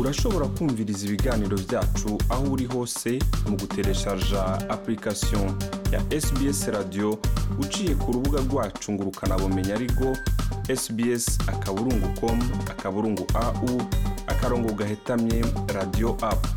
urashobora kumviriza ibiganiro byacu aho uri hose mu gutereshaja application ya sbs radio uciye ku rubuga rwacu ngo ukanabumenya ariko sbs akaburungu com akaburungu au akarongo gahetamye radio apu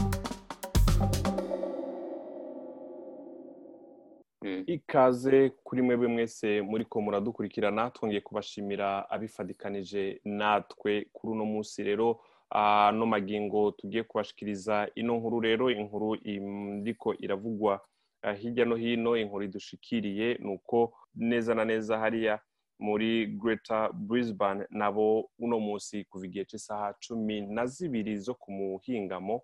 ikaze kuri mwebwe mwese muri ko muradukurikirana twongeye kubashimira abifadikanije natwe kuri uno munsi rero. Ano magingo tugiye kubashikiriza ino nkuru rero inkuru ndiko iravugwa hirya no hino inkuru idushikiriye ni uko neza na neza hariya muri Greater Brisbane nabo uno munsi kuva igihe cy'isaha cumi na zibiri zo ku muhingamo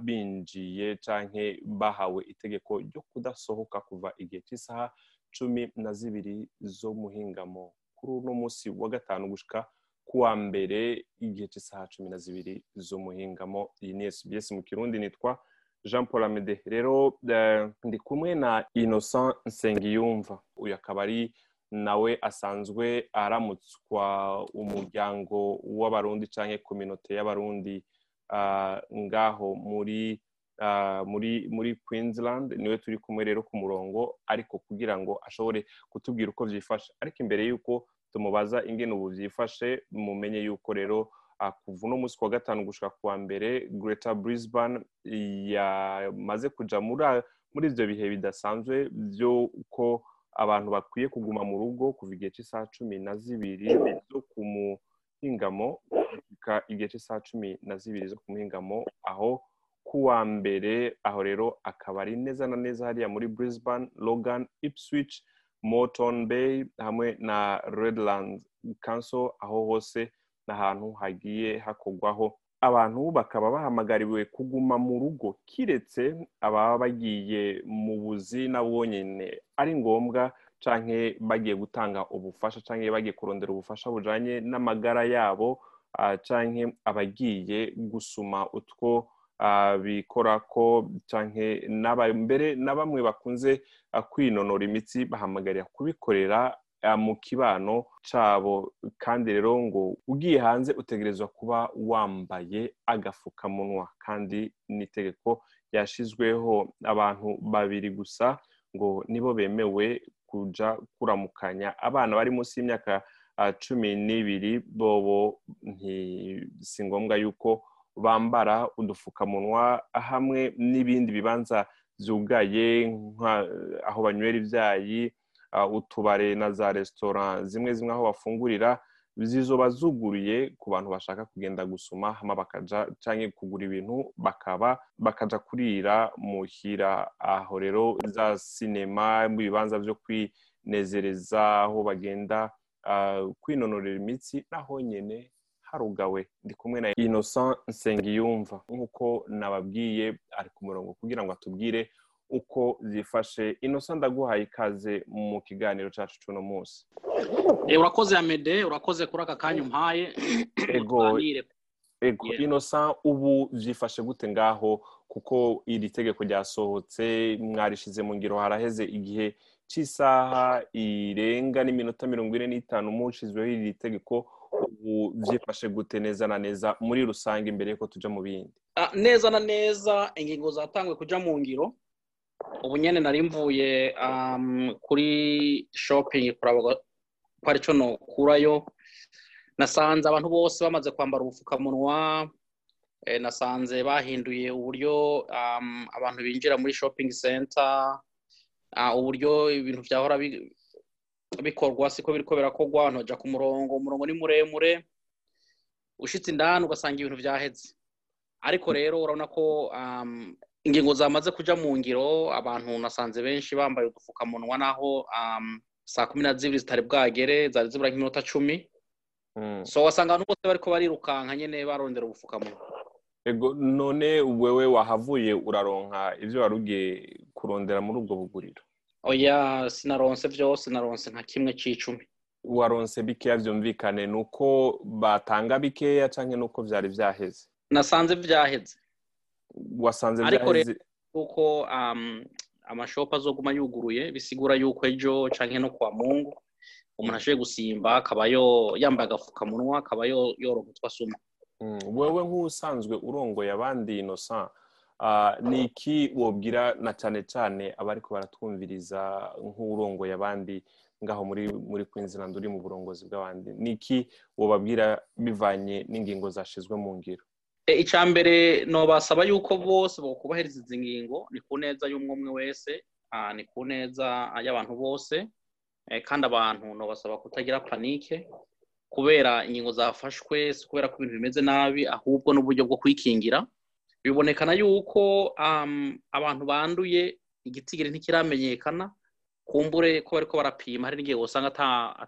binjiye canke bahawe itegeko ryo kudasohoka kuva igihe cy'isaha cumi na zibiri zo muhingamo. Kuri uno munsi wa gatanu gushika kuwa mbere igihe cy'isaha cumi na zibiri zo muhingamo iyi ni SBS mu kirundi nitwa Jean Paul Amede. Rero ndi kumwe na Innocent Nsengiyumva. Uyu akaba ari nawe asanzwe aramutswa umuryango w'abarundi canke kominote y'abarundi ngaho muri muri muri Queensland. Niwe turi kumwe rero ku murongo ariko kugira ngo ashobore kutubwira uko byifashe. Ariko imbere y'uko tumubaza ingene ubu byifashe mumenye y'uko rero kuva uno munsi wa gatanu gushika kuwa mbere Greater Brisbane yamaze kuja muri ivyo bihe bidasanzwe byo ko abantu bakwiye kuguma mu rugo kuva igihe cy'isaha cumi na zibiri zo ku muhingamo igihe cy'isaha cumi na zibiri zo ku muhingamo aho kuwa mbere aho rero akaba ari neza na neza hariya muri Brisbane Logan Ipswich Moreton Bay hamwe na Redland Council aho hose n'ahantu hagiye hakorwaho abantu bakaba bahamagariwe kuguma mu rugo kiretse ababa bagiye mu buzi nabo nyine ari ngombwa canke bagiye gutanga ubufasha canke bagiye kurondera ubufasha bujanye n'amagara yabo canke abagiye gusuma utwo bikora ko mbere na bamwe bakunze kwinonora imitsi bahamagarira kubikorera mu kibano cabo. Kandi rero ngo ugiye hanze utegerezwa kuba wambaye agafukamunwa. Kandi n'itegeko ryashizweho abantu babiri gusa ngo nibo bemewe kuja kuramukanya. Abana bari munsi y'imyaka cumi n'ibiri bobo si ngombwa yuko bambara udufukamunwa hamwe n'ibindi bibanza byugaye aho banywera ibyayi utubare na za resitora zimwe zimwe aho bafungurira zizoba zuguriye ku bantu bashaka kugenda gusoma bakaja canke kugura ibintu bakaba bakaja kurira muhira aho rero za sinema mu bibanza vyo kwinezereza aho bagenda kwinonorera imitsi naho nyene harugawe ndi kumwe na Innocent Nsengiyumva. Nk'uko nababwiye ari ku murongo kugira ngo atubwire uko zifashe. Innocent ndaguhaye ikaze mu kiganiro cyacu cy'uno munsi. Urakoze amede urakoze kuri aka kanya umpaye. Ego ego. Innocent ubu byifashe gute ngaho? Kuko iri tegeko ryasohotse mwarishize mu ngiro haraheze igihe cy'isaha irenga n'iminota mirongo ine n'itanu mushizweho iri tegeko. Ubu byifashe gute neza na neza muri rusange imbere y'uko tujya mu bindi? Neza na neza ingingo zatangwe kujya mu ngiro. Ubu nyine nari mvuye kuri shopingi kuraba ko ari cyo nokurayo. Nasanze abantu bose bamaze kwambara ubupfukamunwa nasanze bahinduye uburyo abantu binjira muri shopingi senta uburyo ibintu byahora bikorwa siko biriko birakorwa abantu bajya ku murongo umurongo ni muremure ushyitse indani ugasanga ibintu byaheze ariko rero urabona ko ingingo zamaze kujya mu ngiro abantu nasanze benshi bambaye udupfukamunwa naho saa kumi na zibiri zitari bwagere zari zibura nk'iminota cumi. So wasanga abantu bose bariko barirukanka nyine barondera ubupfukamunwa. None wewe wahavuye uraronka ibyo wari ugiye kurondera muri ubwo buguriro. Oya sinaronse byose naronse nka kimwe c'icumi waronse bikeya byumvikane ni uko batanga bikeya cyangwa ni uko byari byaheze nasanze byaheze wasanze byaheze kuko amashopu azoguma yuguruye bisigura yuko ejo canke no kwa mungu umuntu ashoboye gusimba akaba yambaye agapfukamunwa akaba yoronka utwo asuma wowe nk'usanzwe urongoye abandi inosa ni iki wobwira na cyane cyane abariko baratwumviriza nk'urongoye abandi ngaho muri muri Queensland uri mu burongozi bw'abandi? Ni iki wobabwira bivanye n'ingingo zashizwe mu ngiro? Icya mbere nobasaba yuko bose bakubahiriza izi ngingo ni ku neza y'umwe umwe wese ni ku neza y'abantu bose kandi abantu nobasaba kutagira panike kubera ingingo zafashwe si kubera ko ibintu bimeze nabi ahubwo n'uburyo bwo kwikingira. Bibonekana yuko abantu banduye igitigiri ntikiramenyekana kumbure ko bariko barapima hari n'igihe usanga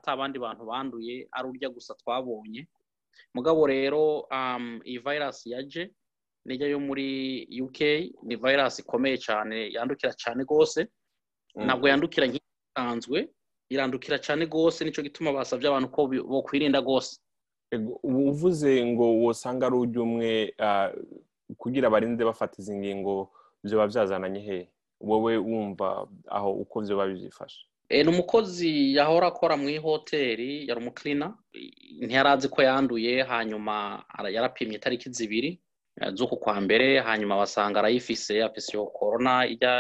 abandi bantu banduye ari urya gusa twabonye. Mugabo rero iyi virus yaje nijya yo muri uk ni virus ikomeye cyane yandukira cyane rwose. Ntabwo yandukira nk'isanzwe irandukira cyane rwose ni cyo gituma basabye abantu ko bokwirinda rwose. Uvuze ngo wosanga ari ujya umwe kugira barinde bafata izi ngingo byoba byazananye he? Wowe wumva aho uko byoba byifashe ni umukozi yahora akora mu ihoteli yari umukirina ntiyari azi ko yanduye hanyuma yarapimye itariki zibiri z'uku kwa mbere. Hanyuma basanga arayifise afise iyo korona ijya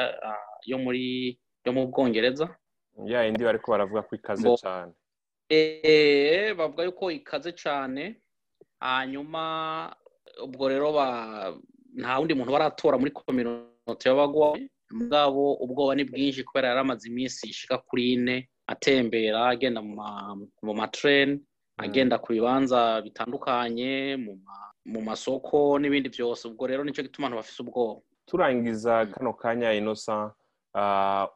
yo muri yo mu bwongereza. Ya indi bariko baravuga ko ikaze cyane bavuga yuko ikaze cyane hanyuma ubwo rero nta wundi muntu baratora muri kominote y'abagwayi mugabo ubwoba ni bwinshi kubera yari amaze iminsi ishika kuri ine atembera agenda mu matreni agenda ku bibanza bitandukanye mu masoko n'ibindi byose. Ubwo rero ni cyo gituma abantu bafite ubwoba. Turangiza kano kanya inosa.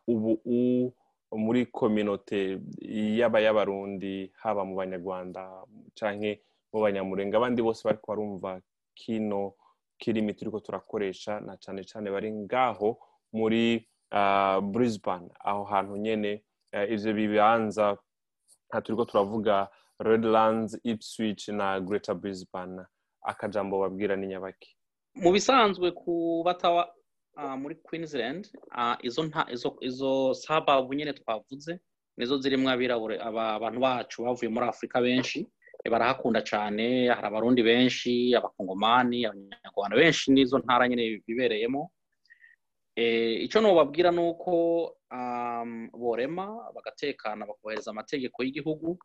Ubu muri kominote yaba y'abarundi haba mu banyarwanda cyangwa mu banyamurenga abandi bose bari barumva kino kirimi turi ko turakoresha na cyane cyane bari ngaho muri Brisbane. Aho hantu nyine ibyo bibanza turi ko turavuga Redlands Ipswich na Greater Brisbane. Akajambo babwira ni nyabaki. Mu bisanzwe ku bataba muri Queensland izo nta izo sababu nyine twavuze nizo zirimo abirabure abantu bacu bavuye muri afurika benshi. Barahakunda cyane hari abarundi benshi abakongomani abanyarwanda benshi n'izo ntara nyine bibereyemo. Icyo nubabwira ni uko borema bagatekana bakubahiriza amategeko y'igihugu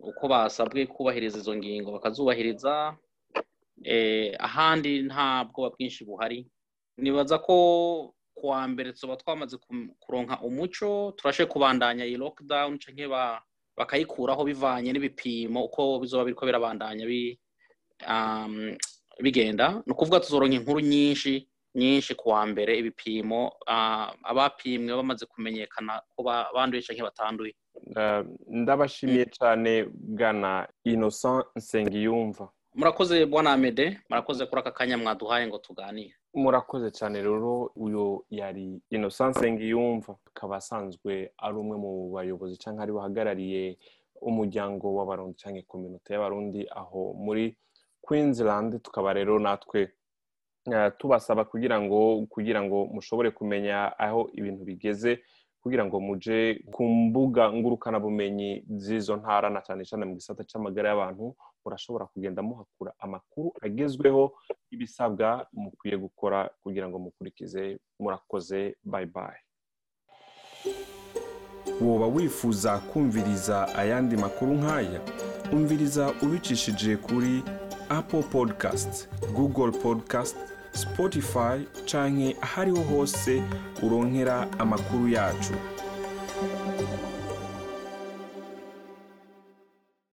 uko basabwe kubahiriza izo ngingo bakazubahiriza ahandi nta bwoba bwinshi buhari. Nibaza ko kuwa mbere tuba twamaze kuronka umuco turashe kubandanya iyi lockdown cyangwa bakayikuraho bivanye n'ibipimo uko bizoba biriko birabandanya bigenda. Ni ukuvuga tuzoronka inkuru nyinshi nyinshi kuwa mbere ibipimo abapimwe bamaze kumenyekana ko banduye cyangwa batanduye. Ndabashimiye cyane bwana innocent nsengiyumva. Murakoze bwana amede murakoze kuri aka kanya mwaduhaye ngo tuganire. Murakoze cyane rero uyu yari innocent nsengiyumva akaba asanzwe ari umwe mu bayobozi cyangwa ari bahagarariye umuryango w'abarundi cyangwa kominote y'abarundi aho muri queensland. Tukaba rero natwe tubasaba kugira ngo kugira ngo mushobore kumenya aho ibintu bigeze kugira ngo muje ku mbuga ngurukanabumenyi z'izo ntara na cyane cyane mu gisata cy'amagara y'abantu murashobora kugenda muhakura amakuru agezweho ibisabwa mukwiye gukora kugira ngo mukurikize murakoze bayi bayi woba wifuza kumviriza ayandi makuru nk'aya umviriza ubicishije kuri apple podcast google podcast spotify canke ahariho hose uronkera amakuru yacu.